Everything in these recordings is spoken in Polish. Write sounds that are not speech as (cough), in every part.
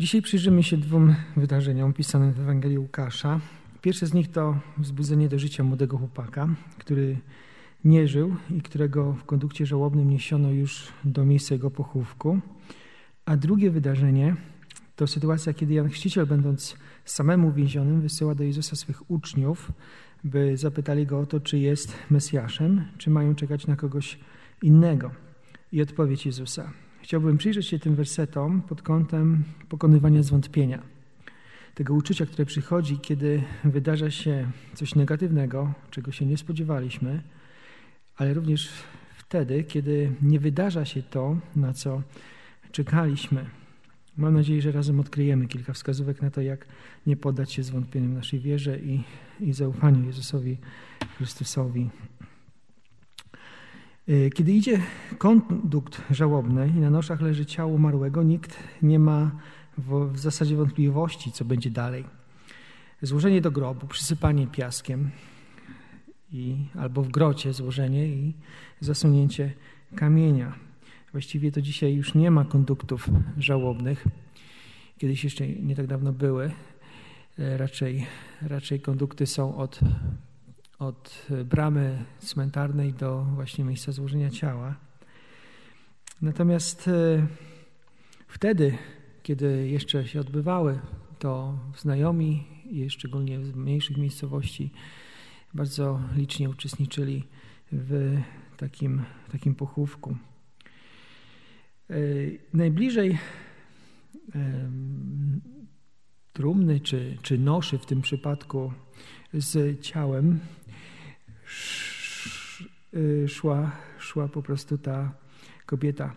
Dzisiaj przyjrzymy się dwóm wydarzeniom pisanym w Ewangelii Łukasza. Pierwsze z nich to wzbudzenie do życia młodego chłopaka, który nie żył i którego w kondukcie żałobnym niesiono już do miejsca jego pochówku. A drugie wydarzenie to sytuacja, kiedy Jan Chrzciciel, będąc samemu więzionym, wysyła do Jezusa swych uczniów, by zapytali go o to, czy jest Mesjaszem, czy mają czekać na kogoś innego. I odpowiedź Jezusa. Chciałbym przyjrzeć się tym wersetom pod kątem pokonywania zwątpienia. Tego uczucia, które przychodzi, kiedy wydarza się coś negatywnego, czego się nie spodziewaliśmy, ale również wtedy, kiedy nie wydarza się to, na co czekaliśmy. Mam nadzieję, że razem odkryjemy kilka wskazówek na to, jak nie poddać się zwątpieniu naszej wierze i, i zaufaniu Jezusowi Chrystusowi. Y, kiedy idzie kondukt żałobny i na noszach leży ciało umarłego, nikt nie ma w, w zasadzie wątpliwości, co będzie dalej. Złożenie do grobu, przysypanie piaskiem i, albo w grocie złożenie i zasunięcie kamienia. Właściwie to dzisiaj już nie ma konduktów żałobnych. Kiedyś jeszcze nie tak dawno były. E, raczej, raczej kondukty są od od bramy cmentarnej do właśnie miejsca złożenia ciała. Natomiast e, wtedy, kiedy jeszcze się odbywały, to znajomi, szczególnie w mniejszych miejscowości, bardzo licznie uczestniczyli w takim, takim pochówku. E, najbliżej trumny czy, czy noszy w tym przypadku z ciałem szła, szła po prostu ta kobieta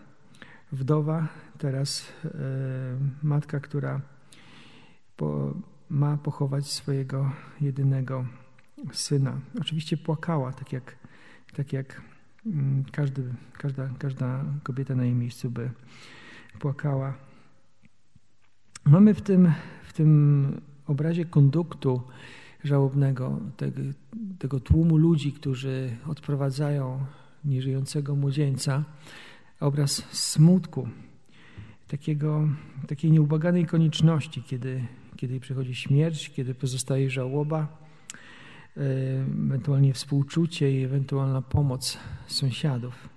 wdowa, teraz e, matka, która po, ma pochować swojego jedynego syna. Oczywiście płakała, tak jak, tak jak mm, każdy, każda, każda kobieta na jej miejscu by płakała. Mamy w tym, w tym obrazie konduktu żałobnego, tego, tego tłumu ludzi, którzy odprowadzają nieżyjącego młodzieńca, obraz smutku, takiego, takiej nieubaganej konieczności, kiedy, kiedy przychodzi śmierć, kiedy pozostaje żałoba, e, ewentualnie współczucie i ewentualna pomoc sąsiadów,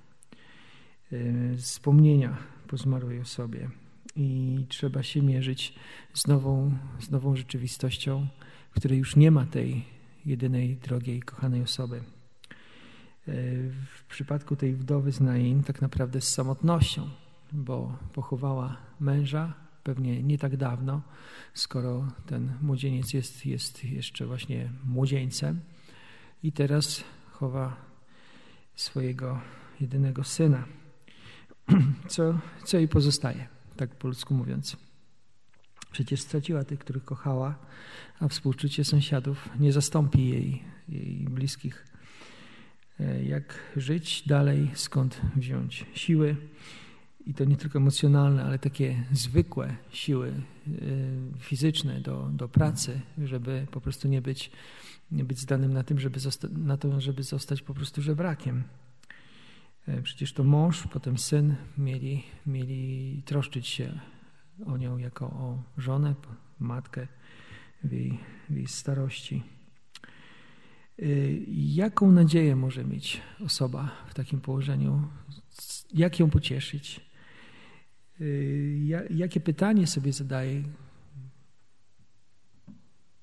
e, wspomnienia po zmarłej osobie. I trzeba się mierzyć z nową, z nową rzeczywistością, w której już nie ma tej jedynej drogiej, kochanej osoby. E, w przypadku tej wdowy z Nain tak naprawdę z samotnością, bo pochowała męża pewnie nie tak dawno, skoro ten młodzieniec jest, jest jeszcze właśnie młodzieńcem i teraz chowa swojego jedynego syna. (clears throat) Co, co jej pozostaje, tak po ludzku mówiąc? Przecież straciła tych, których kochała, a współczucie sąsiadów nie zastąpi jej, jej bliskich. E, jak żyć dalej, skąd wziąć siły i to nie tylko emocjonalne, ale takie zwykłe siły e, fizyczne do, do pracy, żeby po prostu nie być, nie być zdanym na, tym, żeby zosta- na to, żeby zostać po prostu żebrakiem. E, przecież to mąż, potem syn mieli, mieli troszczyć się o nią jako o żonę, matkę w jej, w jej starości. Y, jaką nadzieję może mieć osoba w takim położeniu? Jak ją pocieszyć? Y, jakie pytanie sobie zadaje?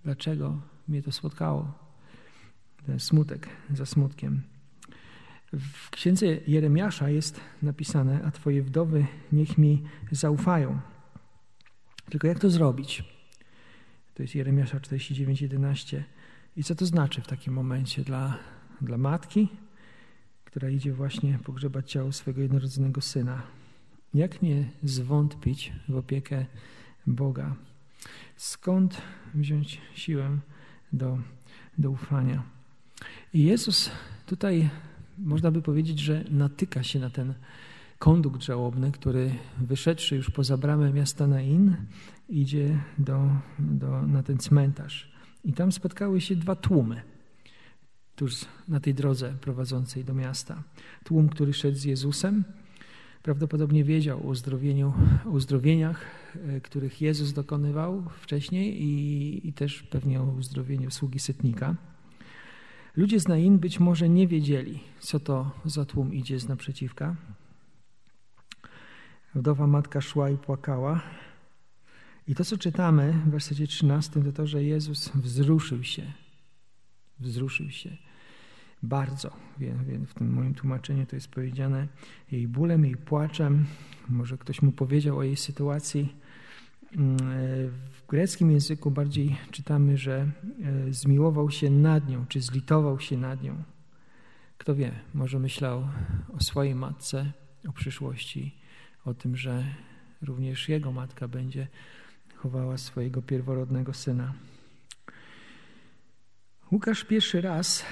Dlaczego mnie to spotkało? Ten smutek za smutkiem. W księdze Jeremiasza jest napisane, a twoje wdowy niech mi zaufają. Tylko jak to zrobić? To jest Jeremiasza 49:11. I co to znaczy w takim momencie dla, dla matki, która idzie właśnie pogrzebać ciało swojego jednorodzonego syna? Jak nie zwątpić w opiekę Boga? Skąd wziąć siłę do, do ufania? I Jezus tutaj, można by powiedzieć, że natyka się na ten kondukt żałobny, który wyszedłszy już poza bramę miasta Nain, idzie do, do, na ten cmentarz. I tam spotkały się dwa tłumy tuż na tej drodze prowadzącej do miasta. Tłum, który szedł z Jezusem, Prawdopodobnie wiedział o uzdrowieniu, uzdrowieniach, e, których Jezus dokonywał wcześniej i, i też pewnie o uzdrowieniu sługi setnika. Ludzie z Nain być może nie wiedzieli, co to za tłum idzie z naprzeciwka. Wdowa matka szła i płakała. I to, co czytamy w wersecie 13, to to, że Jezus wzruszył się. Wzruszył się bardzo. W tym moim tłumaczeniu to jest powiedziane jej bólem, jej płaczem. Może ktoś mu powiedział o jej sytuacji. Mm, w greckim języku bardziej czytamy, że e, zmiłował się nad nią, czy zlitował się nad nią. Kto wie, może myślał o swojej matce, o przyszłości, o tym, że również jego matka będzie chowała swojego pierworodnego syna. Łukasz pierwszy raz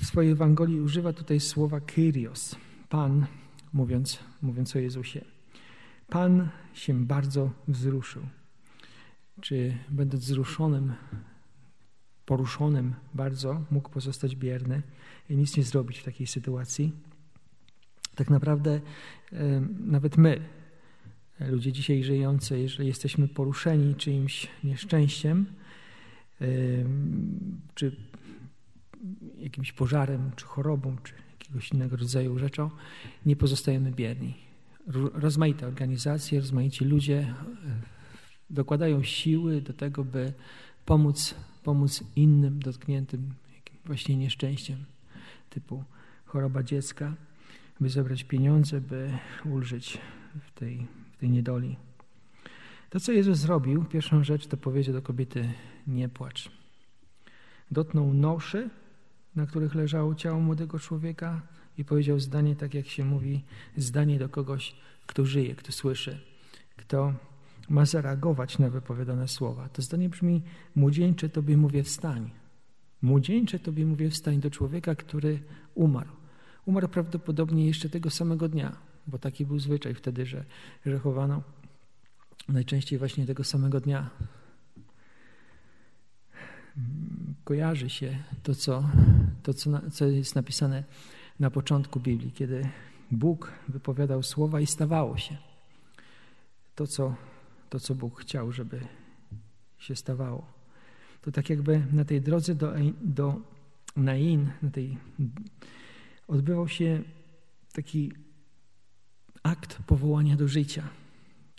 w swojej Ewangelii używa tutaj słowa Kyrios, Pan, mówiąc, mówiąc o Jezusie. Pan się bardzo wzruszył. Czy będąc wzruszonym, poruszonym bardzo, mógł pozostać bierny i nic nie zrobić w takiej sytuacji? Tak naprawdę nawet my, ludzie dzisiaj żyjący, jeżeli jesteśmy poruszeni czyimś nieszczęściem, czy jakimś pożarem, czy chorobą, czy jakiegoś innego rodzaju rzeczą, nie pozostajemy bierni. Rozmaite organizacje, rozmaici ludzie e, dokładają siły do tego, by pomóc, pomóc innym dotkniętym właśnie nieszczęściem typu choroba dziecka, by zebrać pieniądze, by ulżyć w tej, w tej niedoli. To, co Jezus zrobił, pierwszą rzecz to powiedział do kobiety: Nie płacz. Dotknął noszy, na których leżało ciało młodego człowieka i powiedział zdanie, tak jak się mówi, zdanie do kogoś, kto żyje, kto słyszy, kto ma zareagować na wypowiadane słowa. To zdanie brzmi: Młodzieńcze tobie mówię, wstań. Młodzieńcze tobie mówię, wstań do człowieka, który umarł. Umarł prawdopodobnie jeszcze tego samego dnia, bo taki był zwyczaj wtedy, że, że chowano najczęściej właśnie tego samego dnia. Kojarzy się to, co, to, co, co jest napisane na początku Biblii, kiedy Bóg wypowiadał słowa i stawało się. To, co, to, co Bóg chciał, żeby się stawało. To tak jakby na tej drodze do, do Nain, na tej, odbywał się taki akt powołania do życia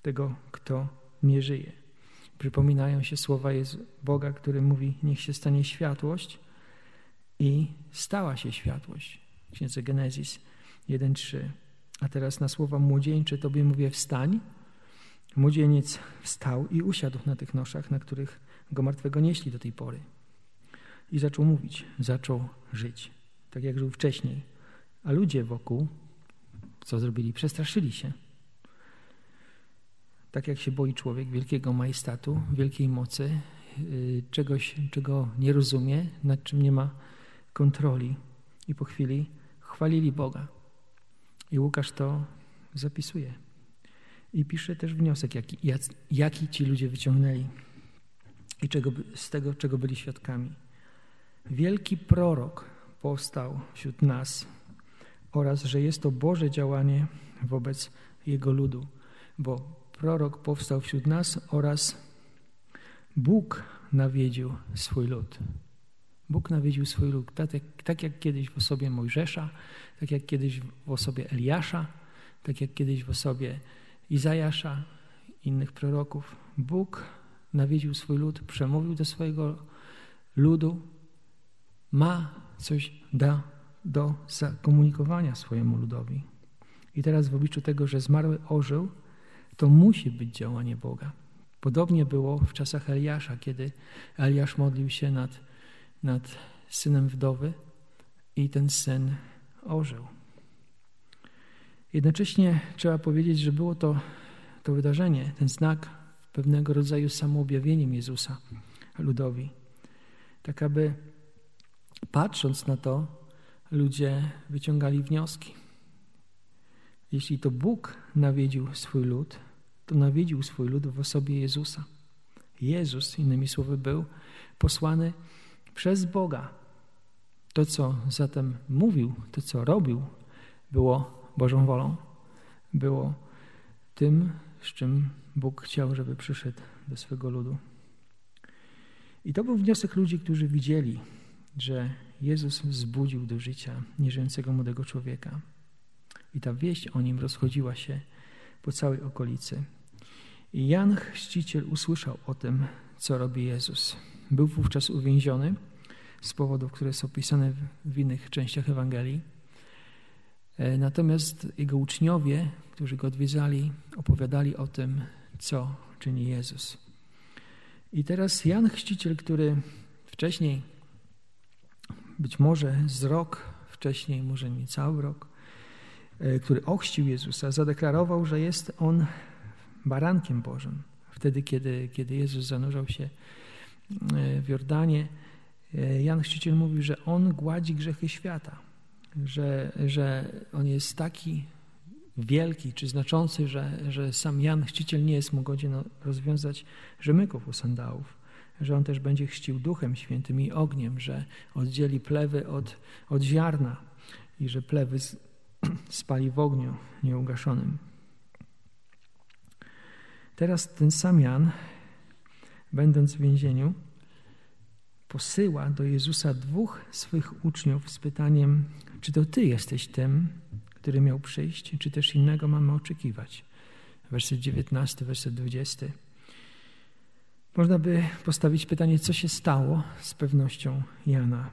tego, kto nie żyje. Przypominają się słowa Boga, który mówi: Niech się stanie światłość, i stała się światłość. W księdze Genezis 1:3. A teraz na słowa młodzieńcze Tobie mówię: wstań. Młodzieniec wstał i usiadł na tych noszach, na których go martwego nieśli do tej pory. I zaczął mówić, zaczął żyć, tak jak żył wcześniej. A ludzie wokół, co zrobili? Przestraszyli się. Tak jak się boi człowiek wielkiego majestatu, wielkiej mocy, y, czegoś, czego nie rozumie, nad czym nie ma kontroli. I po chwili chwalili Boga. I Łukasz to zapisuje. I pisze też wniosek, jaki, jaki ci ludzie wyciągnęli i czego, z tego, czego byli świadkami. Wielki prorok powstał wśród nas oraz, że jest to Boże działanie wobec Jego ludu, bo prorok powstał wśród nas oraz Bóg nawiedził swój lud. Bóg nawiedził swój lud, tak jak, tak jak kiedyś w osobie Mojżesza, tak jak kiedyś w osobie Eliasza, tak jak kiedyś w osobie Izajasza, innych proroków. Bóg nawiedził swój lud, przemówił do swojego ludu, ma coś da, do zakomunikowania swojemu ludowi. I teraz w obliczu tego, że zmarły ożył, to musi być działanie Boga. Podobnie było w czasach Eliasza, kiedy Eliasz modlił się nad nad synem wdowy i ten syn ożył. Jednocześnie trzeba powiedzieć, że było to, to wydarzenie, ten znak pewnego rodzaju samoobjawieniem Jezusa ludowi. Tak aby patrząc na to, ludzie wyciągali wnioski. Jeśli to Bóg nawiedził swój lud, to nawiedził swój lud w osobie Jezusa. Jezus, innymi słowy, był posłany przez Boga. To, co zatem mówił, to, co robił, było Bożą wolą. było tym, z czym Bóg chciał, żeby przyszedł do swego ludu. I to był wniosek ludzi, którzy widzieli, że Jezus wzbudził do życia nieżyjącego młodego człowieka. I ta wieść o nim rozchodziła się po całej okolicy. I Jan Chrzciciel usłyszał o tym, co robi Jezus. Był wówczas uwięziony z powodów, które są opisane w innych częściach Ewangelii. E, natomiast jego uczniowie, którzy go odwiedzali, opowiadali o tym, co czyni Jezus. I teraz Jan Chrzciciel, który wcześniej, być może z rok wcześniej, może nie cały rok, e, który ochrzcił Jezusa, zadeklarował, że jest on barankiem Bożym. Wtedy, kiedy, kiedy Jezus zanurzał się w Jordanie, e, Jan Chrzciciel mówił, że on gładzi grzechy świata, że, że on jest taki wielki czy znaczący, że, że sam Jan Chrzciciel nie jest mu godzien rozwiązać rzemyków u sandałów, że on też będzie chrzcił Duchem Świętym i ogniem, że oddzieli plewy od, od ziarna i że plewy (clears throat) spali w ogniu nieugaszonym. Teraz ten sam Jan, będąc w więzieniu, posyła do Jezusa dwóch swych uczniów z pytaniem, czy to Ty jesteś tym, który miał przyjść, czy też innego mamy oczekiwać. Werset 19, werset 20. Można by postawić pytanie, co się stało z pewnością Jana.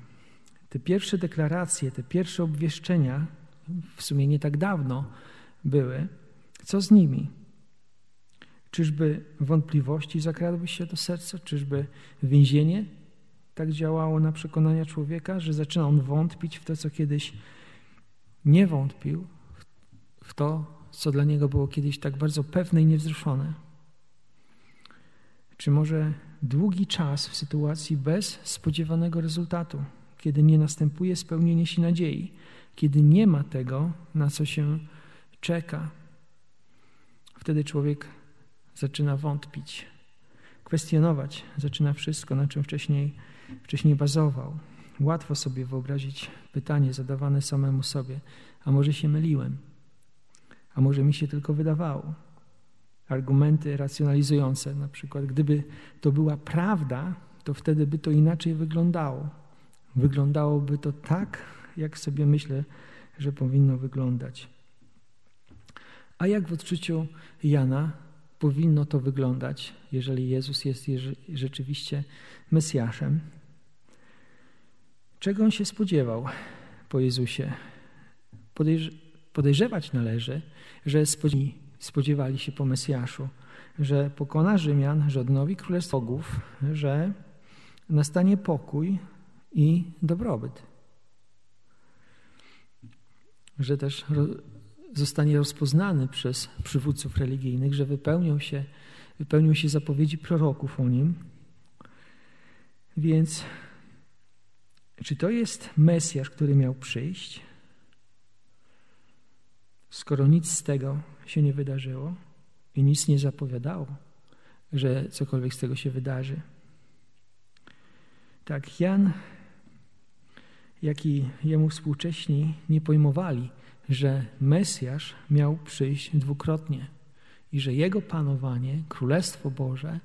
Te pierwsze deklaracje, te pierwsze obwieszczenia, w sumie nie tak dawno były, co z nimi? Czyżby wątpliwości zakradły się do serca? Czyżby więzienie tak działało na przekonania człowieka, że zaczyna on wątpić w to, co kiedyś nie wątpił, w to, co dla niego było kiedyś tak bardzo pewne i niewzruszone? Czy może długi czas w sytuacji bez spodziewanego rezultatu, kiedy nie następuje spełnienie się nadziei, kiedy nie ma tego, na co się czeka, wtedy człowiek zaczyna wątpić, kwestionować, zaczyna wszystko, na czym wcześniej, wcześniej bazował. Łatwo sobie wyobrazić pytanie zadawane samemu sobie, a może się myliłem, a może mi się tylko wydawało. Argumenty racjonalizujące, na przykład, gdyby to była prawda, to wtedy by to inaczej wyglądało. Wyglądałoby to tak, jak sobie myślę, że powinno wyglądać. A jak w odczuciu Jana powinno to wyglądać, jeżeli Jezus jest rzeczywiście Mesjaszem. Czego on się spodziewał po Jezusie? Podejrz podejrzewać należy, że spodziewali się po Mesjaszu, że pokona Rzymian, że odnowi królestwo Bogów, że nastanie pokój i dobrobyt. Że też zostanie rozpoznany przez przywódców religijnych, że wypełnią się, wypełnią się zapowiedzi proroków o nim. Więc czy to jest Mesjasz, który miał przyjść? Skoro nic z tego się nie wydarzyło i nic nie zapowiadało, że cokolwiek z tego się wydarzy. Tak, Jan, jak i jemu współcześni nie pojmowali, że Mesjasz miał przyjść dwukrotnie i że jego panowanie, Królestwo Boże,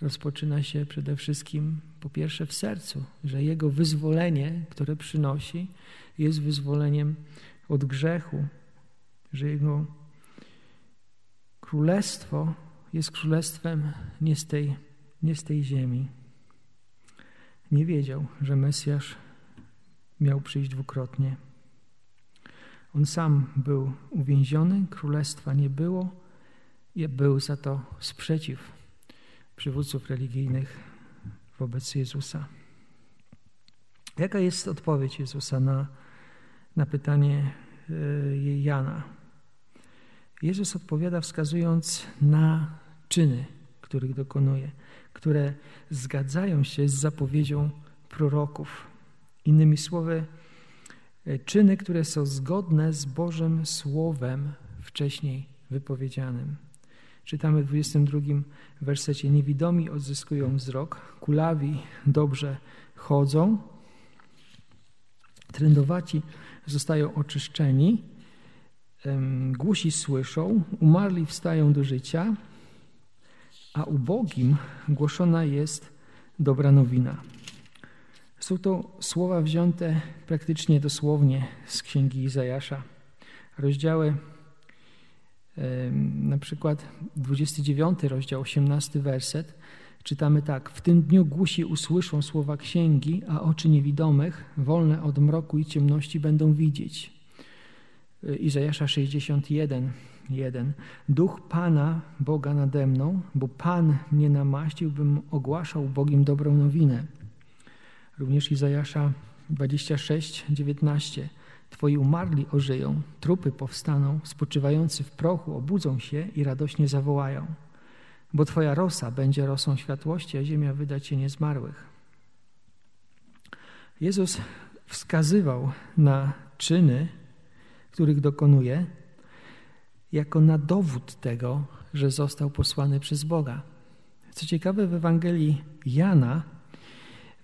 rozpoczyna się przede wszystkim po pierwsze w sercu, że jego wyzwolenie, które przynosi, jest wyzwoleniem od grzechu, że jego królestwo jest królestwem nie z tej, nie z tej ziemi. Nie wiedział, że Mesjasz miał przyjść dwukrotnie. On sam był uwięziony, królestwa nie było był za to sprzeciw przywódców religijnych wobec Jezusa. Jaka jest odpowiedź Jezusa na, na pytanie e, Jana? Jezus odpowiada wskazując na czyny, których dokonuje, które zgadzają się z zapowiedzią proroków. Innymi słowy, czyny, które są zgodne z Bożym Słowem wcześniej wypowiedzianym. Czytamy w 22 wersecie: Niewidomi odzyskują wzrok, kulawi dobrze chodzą, trędowaci zostają oczyszczeni, Głusi słyszą, umarli wstają do życia, a ubogim głoszona jest dobra nowina. Są to słowa wzięte praktycznie dosłownie z księgi Izajasza. Rozdziały, na przykład 29 rozdział, 18 werset, czytamy tak: W tym dniu głusi usłyszą słowa księgi, a oczy niewidomych, wolne od mroku i ciemności, będą widzieć. Izajasza 61, 1. Duch Pana, Boga nade mną, bo Pan mnie namaścił, bym ogłaszał Bogiem dobrą nowinę. Również Izajasza 26, 19. Twoi umarli ożyją, trupy powstaną, spoczywający w prochu obudzą się i radośnie zawołają. Bo Twoja rosa będzie rosą światłości, a ziemia wyda Cię zmarłych. Jezus wskazywał na czyny, których dokonuje, jako na dowód tego, że został posłany przez Boga. Co ciekawe, w Ewangelii Jana,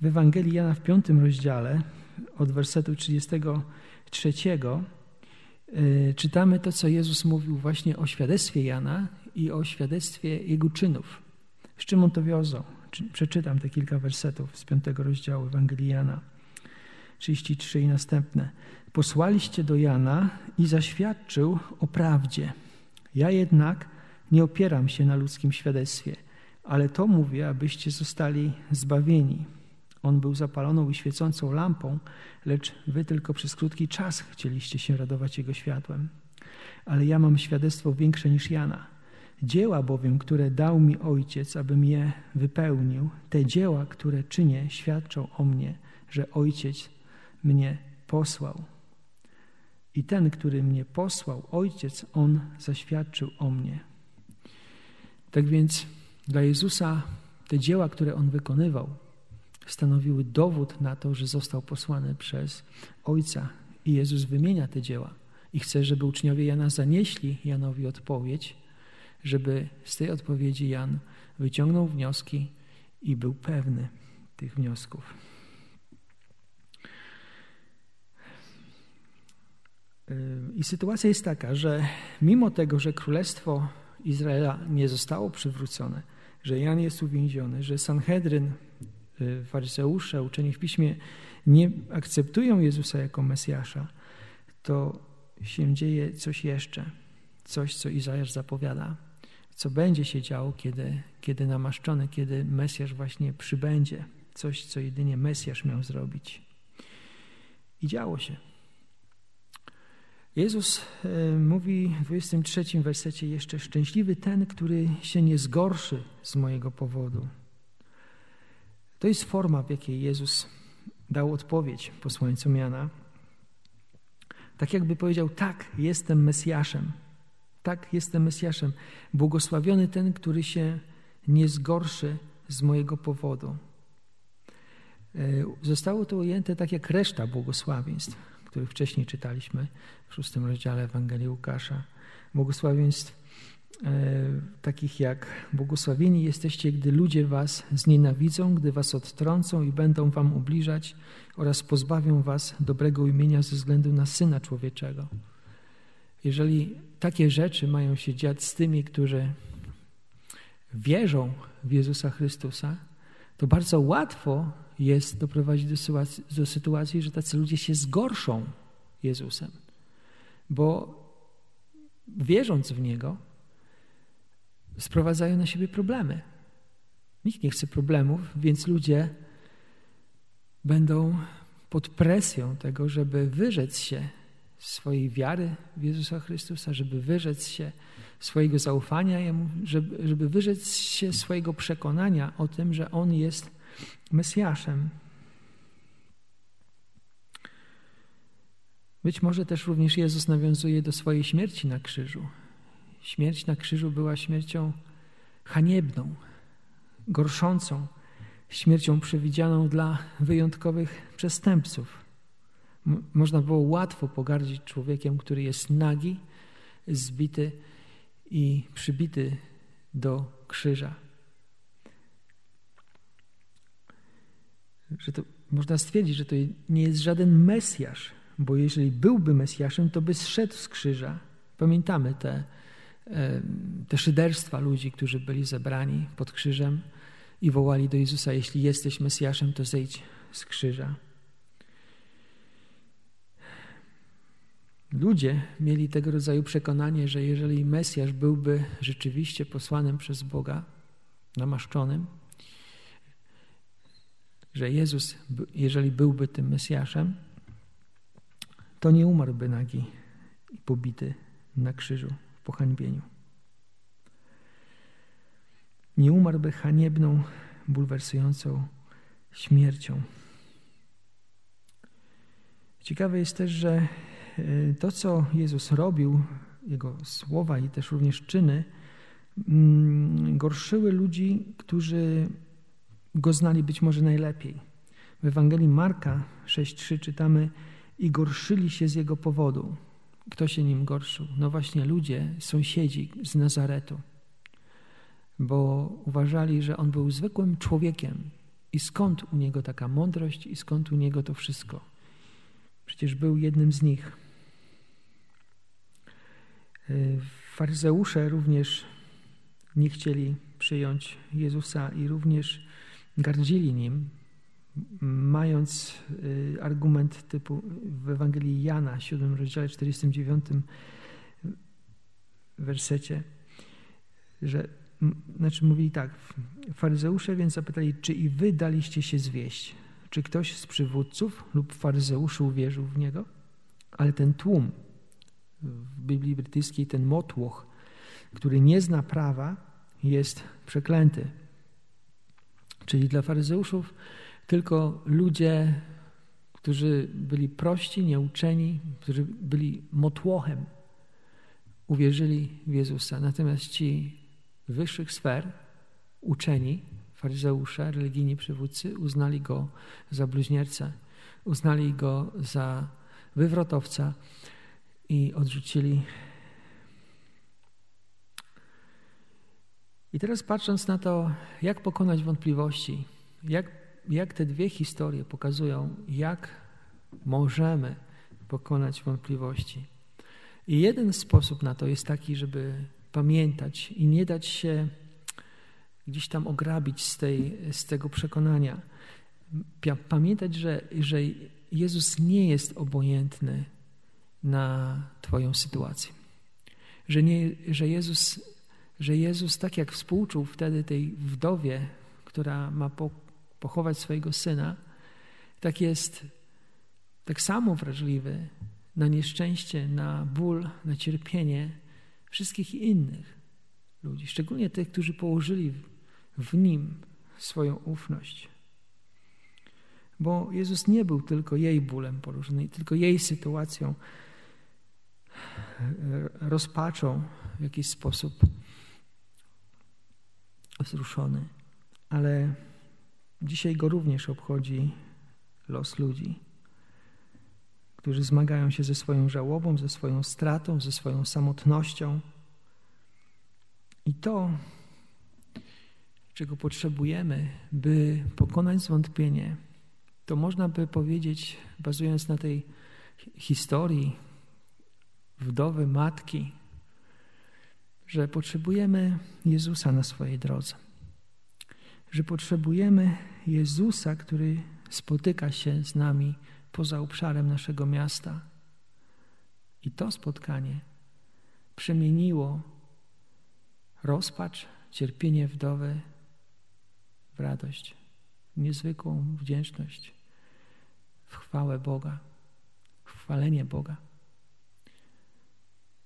w Ewangelii Jana w piątym rozdziale, od wersetu 33, yy, czytamy to, co Jezus mówił właśnie o świadectwie Jana i o świadectwie jego czynów. Z czym on to wiązał? Przeczytam te kilka wersetów z piątego rozdziału Ewangelii Jana. 33 i następne. Posłaliście do Jana i zaświadczył o prawdzie. Ja jednak nie opieram się na ludzkim świadectwie, ale to mówię, abyście zostali zbawieni. On był zapaloną i świecącą lampą, lecz wy tylko przez krótki czas chcieliście się radować jego światłem. Ale ja mam świadectwo większe niż Jana. Dzieła bowiem, które dał mi Ojciec, abym je wypełnił, te dzieła, które czynię, świadczą o mnie, że Ojciec mnie posłał. I ten, który mnie posłał, Ojciec, On zaświadczył o mnie. Tak więc dla Jezusa te dzieła, które On wykonywał, stanowiły dowód na to, że został posłany przez Ojca. I Jezus wymienia te dzieła i chce, żeby uczniowie Jana zanieśli Janowi odpowiedź, żeby z tej odpowiedzi Jan wyciągnął wnioski i był pewny tych wniosków. I sytuacja jest taka, że mimo tego, że królestwo Izraela nie zostało przywrócone, że Jan jest uwięziony, że Sanhedryn, faryzeusze, uczeni w piśmie nie akceptują Jezusa jako Mesjasza, to się dzieje coś jeszcze, coś, co Izajasz zapowiada, co będzie się działo, kiedy, kiedy namaszczony, kiedy Mesjasz właśnie przybędzie, coś, co jedynie Mesjasz miał zrobić. I działo się. Jezus e, mówi w 23 wersecie jeszcze: Szczęśliwy ten, który się nie zgorszy z mojego powodu. To jest forma, w jakiej Jezus dał odpowiedź posłańcom Jana. Tak jakby powiedział: Tak, jestem Mesjaszem. Tak, jestem Mesjaszem. Błogosławiony ten, który się nie zgorszy z mojego powodu. E, zostało to ujęte tak jak reszta błogosławieństw których wcześniej czytaliśmy w szóstym rozdziale Ewangelii Łukasza. Błogosławieństw takich jak błogosławieni jesteście, gdy ludzie was znienawidzą, gdy was odtrącą i będą wam ubliżać oraz pozbawią was dobrego imienia ze względu na Syna Człowieczego. Jeżeli takie rzeczy mają się dziać z tymi, którzy wierzą w Jezusa Chrystusa, to bardzo łatwo jest doprowadzić do sytuacji, do sytuacji, że tacy ludzie się zgorszą Jezusem, bo wierząc w Niego, sprowadzają na siebie problemy. Nikt nie chce problemów, więc ludzie będą pod presją tego, żeby wyrzec się swojej wiary w Jezusa Chrystusa, żeby wyrzec się swojego zaufania Jemu, żeby, żeby wyrzec się swojego przekonania o tym, że On jest Mesjaszem. Być może też również Jezus nawiązuje do swojej śmierci na krzyżu. Śmierć na krzyżu była śmiercią haniebną, gorszącą, śmiercią przewidzianą dla wyjątkowych przestępców. można było łatwo pogardzić człowiekiem, który jest nagi, zbity i przybity do krzyża. że to można stwierdzić, że to nie jest żaden Mesjasz, bo jeżeli byłby Mesjaszem, to by zszedł z krzyża Pamiętamy te, te szyderstwa ludzi, którzy byli zebrani pod krzyżem i wołali do Jezusa: Jeśli jesteś Mesjaszem, to zejdź z krzyża. Ludzie mieli tego rodzaju przekonanie, że jeżeli Mesjasz byłby rzeczywiście posłanym przez Boga, namaszczonym, że Jezus, jeżeli byłby tym Mesjaszem, to nie umarłby nagi i pobity na krzyżu pohańbieniu. Nie umarłby haniebną, bulwersującą śmiercią. Ciekawe jest też, że e, to, co Jezus robił, Jego słowa i też również czyny, mm, gorszyły ludzi, którzy Go znali być może najlepiej. W Ewangelii Marka 6,3 czytamy i gorszyli się z Jego powodu. Kto się nim gorszył? No właśnie ludzie, sąsiedzi z Nazaretu, bo uważali, że On był zwykłym człowiekiem i skąd u Niego taka mądrość i skąd u Niego to wszystko? Przecież był jednym z nich. Faryzeusze również nie chcieli przyjąć Jezusa i również gardzili Nim, mając y, argument typu w Ewangelii Jana, 7 rozdziale 49 wersecie, że znaczy mówili tak, faryzeusze więc zapytali, czy i wy daliście się zwieść? Czy ktoś z przywódców lub faryzeuszy uwierzył w niego? Ale ten tłum, w Biblii brytyjskiej ten motłoch, który nie zna prawa, jest przeklęty. Czyli dla faryzeuszów tylko ludzie, którzy byli prości, nieuczeni, którzy byli motłochem, uwierzyli w Jezusa. Natomiast ci wyższych sfer, uczeni, faryzeusze, religijni przywódcy, uznali go za bluźniercę, uznali go za wywrotowca i odrzucili. I teraz patrząc na to, jak pokonać wątpliwości, jak, jak te dwie historie pokazują, jak możemy pokonać wątpliwości. I jeden sposób na to jest taki, żeby pamiętać i nie dać się gdzieś tam ograbić z, tej, z tego przekonania. Pamiętać, że, że Jezus nie jest obojętny na Twoją sytuację. Że, nie, że, Jezus, że Jezus, tak jak współczuł wtedy tej wdowie, która ma po, pochować swojego syna, tak jest tak samo wrażliwy na nieszczęście, na ból, na cierpienie wszystkich innych ludzi, szczególnie tych, którzy położyli w Nim swoją ufność. Bo Jezus nie był tylko jej bólem poróżny, tylko jej sytuacją, rozpaczą w jakiś sposób wzruszony, ale dzisiaj go również obchodzi los ludzi, którzy zmagają się ze swoją żałobą, ze swoją stratą, ze swoją samotnością. I to czego potrzebujemy, by pokonać zwątpienie, to można by powiedzieć, bazując na tej historii wdowy, matki, że potrzebujemy Jezusa na swojej drodze. Że potrzebujemy Jezusa, który spotyka się z nami poza obszarem naszego miasta. I to spotkanie przemieniło rozpacz, cierpienie wdowy w radość, w niezwykłą wdzięczność, w chwałę Boga, w chwalenie Boga.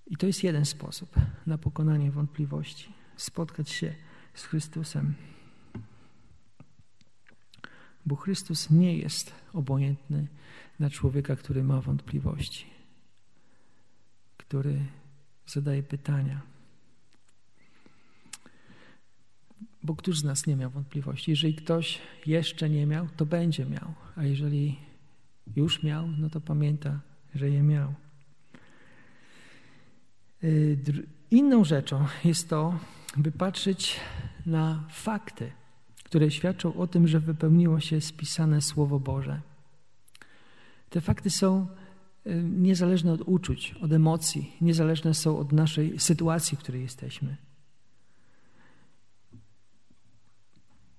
I to jest jeden sposób na pokonanie wątpliwości spotkać się z Chrystusem. Bo Chrystus nie jest obojętny na człowieka, który ma wątpliwości, który zadaje pytania Bo któż z nas nie miał wątpliwości? Jeżeli ktoś jeszcze nie miał, to będzie miał, a jeżeli już miał, no to pamięta, że je miał. Y, inną rzeczą jest to, by patrzeć na fakty, które świadczą o tym, że wypełniło się spisane Słowo Boże. Te fakty są y, niezależne od uczuć, od emocji, niezależne są od naszej sytuacji, w której jesteśmy.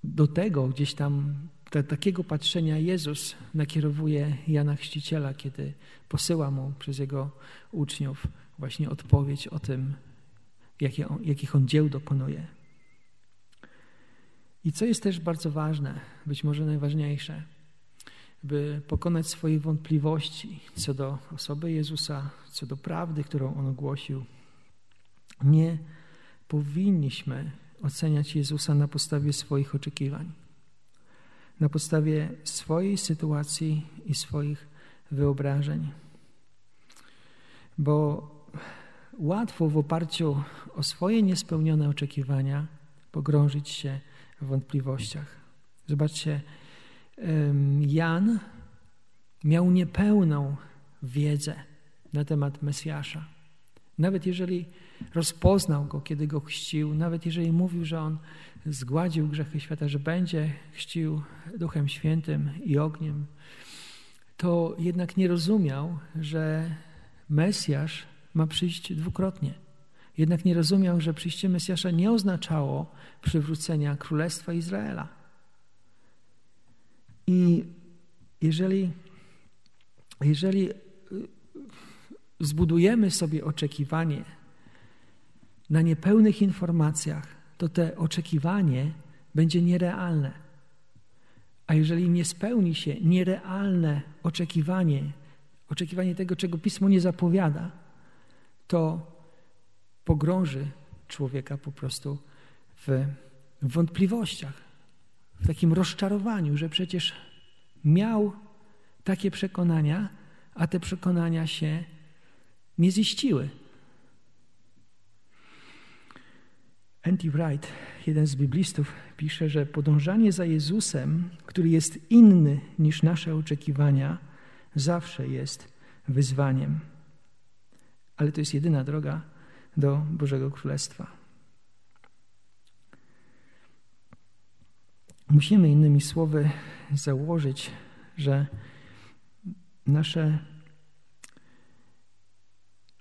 Do tego gdzieś tam do takiego patrzenia Jezus nakierowuje Jana Chrzciciela, kiedy posyła mu przez jego uczniów właśnie odpowiedź o tym, jakie on, jakich on dzieł dokonuje. I co jest też bardzo ważne, być może najważniejsze, by pokonać swoje wątpliwości co do osoby Jezusa, co do prawdy, którą On ogłosił, nie powinniśmy oceniać Jezusa na podstawie swoich oczekiwań, na podstawie swojej sytuacji i swoich wyobrażeń. Bo łatwo w oparciu o swoje niespełnione oczekiwania pogrążyć się wątpliwościach. Zobaczcie, Jan miał niepełną wiedzę na temat Mesjasza. Nawet jeżeli rozpoznał go, kiedy go chrzcił, nawet jeżeli mówił, że on zgładził grzechy świata, że będzie chrzcił Duchem Świętym i ogniem, to jednak nie rozumiał, że Mesjasz ma przyjść dwukrotnie. Jednak nie rozumiał, że przyjście Mesjasza nie oznaczało przywrócenia Królestwa Izraela. I jeżeli, jeżeli y, zbudujemy sobie oczekiwanie na niepełnych informacjach, to te oczekiwanie będzie nierealne. A jeżeli nie spełni się nierealne oczekiwanie, oczekiwanie tego, czego Pismo nie zapowiada, to pogrąży człowieka po prostu w wątpliwościach, w takim rozczarowaniu, że przecież miał takie przekonania, a te przekonania się nie ziściły. Andy Wright, jeden z biblistów, pisze, że podążanie za Jezusem, który jest inny niż nasze oczekiwania, zawsze jest wyzwaniem. Ale to jest jedyna droga do Bożego Królestwa. Musimy innymi słowy założyć, że nasze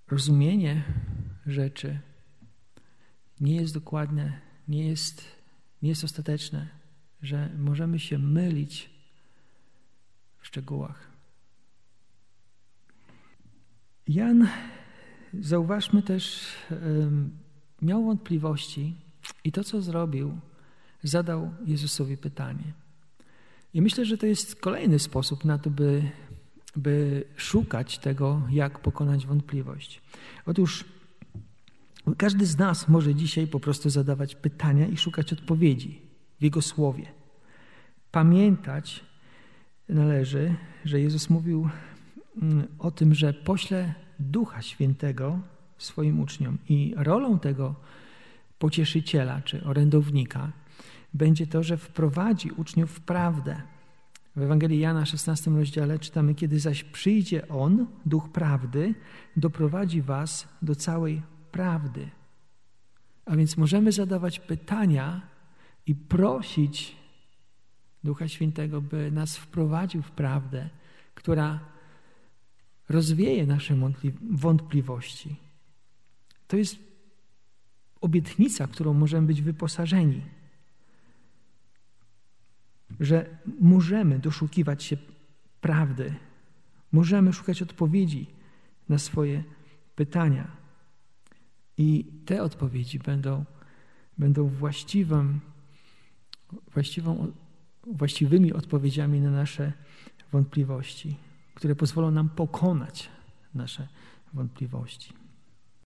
rozumienie rzeczy nie jest dokładne, nie jest, nie jest ostateczne, że możemy się mylić w szczegółach. Jan Zauważmy też, miał wątpliwości i to, co zrobił, zadał Jezusowi pytanie. I myślę, że to jest kolejny sposób na to, by, by szukać tego, jak pokonać wątpliwość. Otóż każdy z nas może dzisiaj po prostu zadawać pytania i szukać odpowiedzi w Jego słowie. Pamiętać należy, że Jezus mówił mm, o tym, że pośle Ducha Świętego swoim uczniom. I rolą tego pocieszyciela czy orędownika będzie to, że wprowadzi uczniów w prawdę. W Ewangelii Jana 16 rozdziale czytamy, kiedy zaś przyjdzie On, Duch Prawdy, doprowadzi was do całej prawdy. A więc możemy zadawać pytania i prosić Ducha Świętego, by nas wprowadził w prawdę, która rozwieje nasze wątpliwości. To jest obietnica, którą możemy być wyposażeni, że możemy doszukiwać się prawdy, możemy szukać odpowiedzi na swoje pytania. I te odpowiedzi będą, będą właściwą, właściwymi odpowiedziami na nasze wątpliwości które pozwolą nam pokonać nasze wątpliwości.